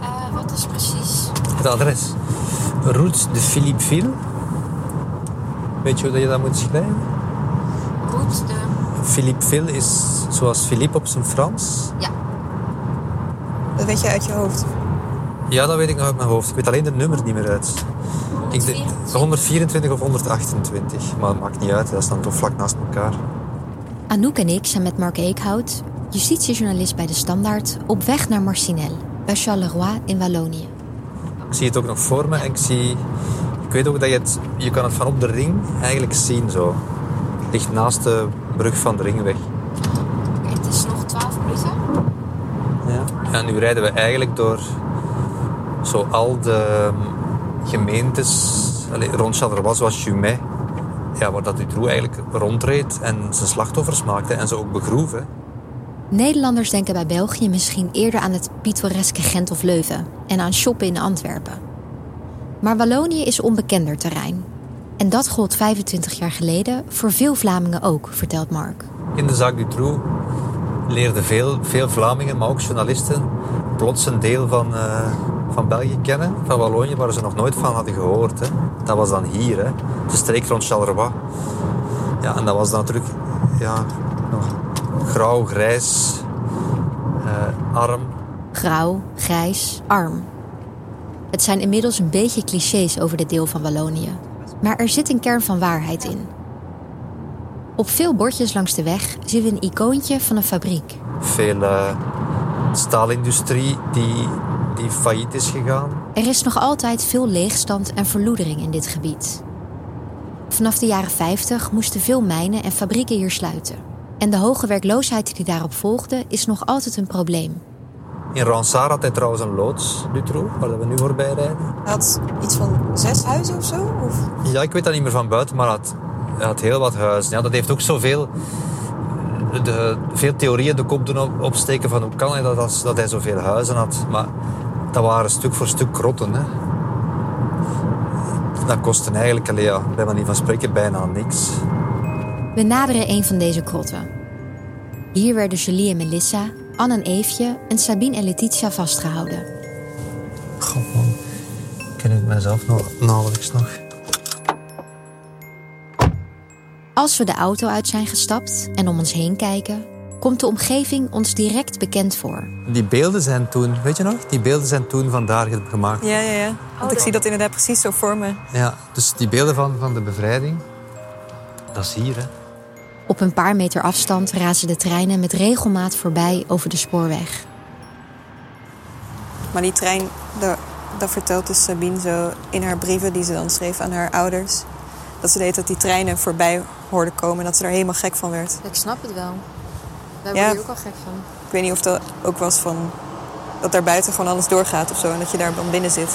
Uh, wat is precies? Het adres. Route de Philippeville. Weet je hoe je dat moet schrijven? Route de... Philippeville is zoals Philippe op zijn Frans. Ja. Dat weet je uit je hoofd? Ja, dat weet ik nog uit mijn hoofd. Ik weet alleen de nummer niet meer uit. 124. 124 of 128. Maar dat maakt niet uit, dat staan toch vlak naast elkaar. Anouk en ik zijn met Mark Eekhout, justitiejournalist bij De Standaard, op weg naar Marcinelle, bij Charleroi in Wallonië. Ik zie het ook nog voor me en ik zie... Ik weet ook dat je het... Je kan het van op de ring eigenlijk zien zo. Het ligt naast de brug van de ringweg. Oké, het is nog 12 minuten. Ja. En nu rijden we eigenlijk door zo al de gemeentes allee, rond Charleroi, zoals Jumet. Ja, waar dat Dutroux eigenlijk rondreed en zijn slachtoffers maakte en ze ook begroeven. Nederlanders denken bij België misschien eerder aan het pittoreske Gent of Leuven en aan shoppen in Antwerpen. Maar Wallonië is onbekender terrein. En dat gold 25 jaar geleden voor veel Vlamingen ook, vertelt Mark. In de zaak Dutroux leerden veel, veel Vlamingen, maar ook journalisten, plots een deel van, eh, van België kennen, van Wallonië, waar ze nog nooit van hadden gehoord. Hè. Dat was dan hier, hè. de streek rond Charleroi. Ja, en dat was dan natuurlijk ja, nog grauw, grijs, eh, arm. Grauw, grijs, arm. Het zijn inmiddels een beetje clichés over dit deel van Wallonië. Maar er zit een kern van waarheid in. Op veel bordjes langs de weg zien we een icoontje van een fabriek. Veel eh, staalindustrie die, die failliet is gegaan. Er is nog altijd veel leegstand en verloedering in dit gebied. Vanaf de jaren 50 moesten veel mijnen en fabrieken hier sluiten. En de hoge werkloosheid die daarop volgde is nog altijd een probleem. In Ransard had hij trouwens een loods, Dutroux, waar we nu voorbij rijden. Hij had iets van zes huizen of zo? Of? Ja, ik weet dat niet meer van buiten, maar hij had, hij had heel wat huizen. Ja, dat heeft ook zoveel... De, veel theorieën de kop doen op, opsteken van hoe kan hij dat, als, dat hij zoveel huizen had. Maar dat waren stuk voor stuk krotten. Hè. Dat kostte eigenlijk, allee, ja, bij manier van spreken, bijna niks. We naderen een van deze krotten. Hier werden Julie en Melissa, Anne en Eefje en Sabine en Letitia vastgehouden. God man, ken ik mezelf nog nauwelijks nog. Als we de auto uit zijn gestapt en om ons heen kijken, komt de omgeving ons direct bekend voor. Die beelden zijn toen, weet je nog? Die beelden zijn toen vandaar gemaakt. Ja, ja, ja. Want ik zie dat inderdaad precies zo voor me. Ja, dus die beelden van, van de bevrijding, dat is hier hè. Op een paar meter afstand razen de treinen met regelmaat voorbij over de spoorweg. Maar die trein, dat, dat vertelt dus Sabine zo in haar brieven die ze dan schreef aan haar ouders. Dat ze deed dat die treinen voorbij hoorden komen en dat ze er helemaal gek van werd. Ik snap het wel. Daar Ja. word je ook al gek van. Ik weet niet of dat ook was van dat daar buiten gewoon alles doorgaat of zo en dat je daar dan binnen zit.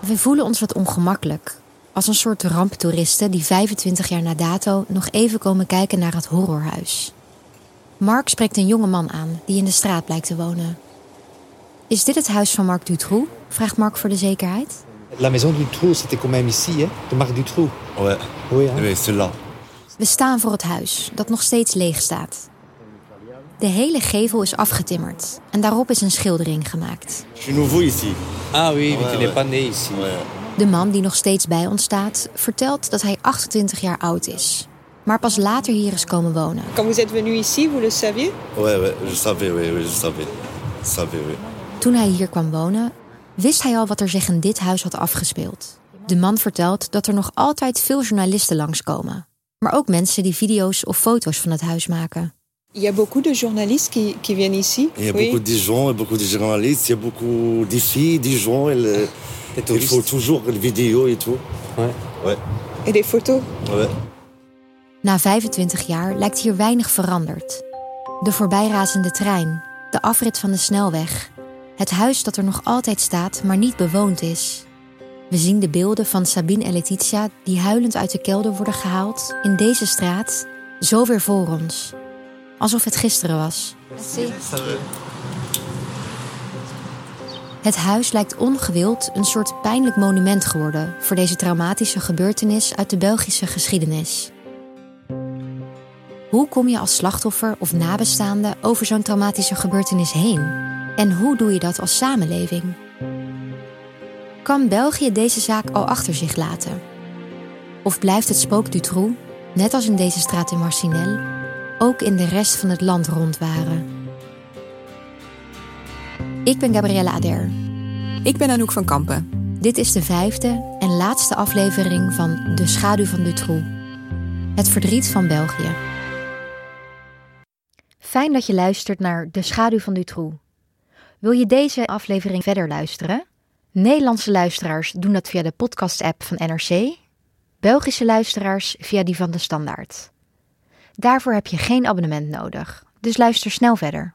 We voelen ons wat ongemakkelijk. Als een soort ramptoeristen die 25 jaar na dato nog even komen kijken naar het horrorhuis. Mark spreekt een jonge man aan die in de straat blijkt te wonen. Is dit het huis van Marc Dutroux? vraagt Mark voor de zekerheid. La maison Dutroux, c'était quand même ici, hein, de Marc Dutroux. Ouais, Oui, hein. mais celle-là. We staan voor het huis, dat nog steeds leeg staat. De hele gevel is afgetimmerd en daarop is een schildering gemaakt. Je suis nouveau ici. Ah oui, mais Ouais, tu n'es pas né ici. Ouais. De man die nog steeds bij ons staat, vertelt dat hij 28 jaar oud is. maar pas later hier is komen wonen. Quand vous êtes venu ici, vous le saviez Ouais, ouais, je savais, oui, oui, je savais. Je savais, oui. Toen hij hier kwam wonen, wist hij al wat er zich in dit huis had afgespeeld. De man vertelt dat er nog altijd veel journalisten langskomen. Maar ook mensen die video's of foto's van het huis maken. Il y a beaucoup de journalistes qui, qui viennent ici. Il y a beaucoup de gens, et beaucoup de journalistes, il y a beaucoup de filles, des gens. Et le- il faut toujours les vidéos et tout. Ouais. Ouais, Et des photos. ouais. Na 25 jaar lijkt hier weinig veranderd. De voorbijrazende trein, de afrit van de snelweg, het huis dat er nog altijd staat, maar niet bewoond is. We zien de beelden van Sabine en Letitia die huilend uit de kelder worden gehaald in deze straat, zo weer voor ons. Alsof het gisteren was. Het huis lijkt ongewild een soort pijnlijk monument geworden voor deze traumatische gebeurtenis uit de Belgische geschiedenis. Hoe kom je als slachtoffer of nabestaande over zo'n traumatische gebeurtenis heen? En hoe doe je dat als samenleving? Kan België deze zaak al achter zich laten? Of blijft het spook Dutroux, net als in deze straat in Marcinelle, ook in de rest van het land rondwaren? Ik ben Gabrielle Ader. Ik ben Anouk van Kampen. Dit is de vijfde en laatste aflevering van De Schaduw van Dutroux. Het verdriet van België. Fijn dat je luistert naar De Schaduw van Dutroux. Wil je deze aflevering verder luisteren? Nederlandse luisteraars doen dat via de podcast-app van NRC. Belgische luisteraars via die van de Standaard. Daarvoor heb je geen abonnement nodig, dus luister snel verder.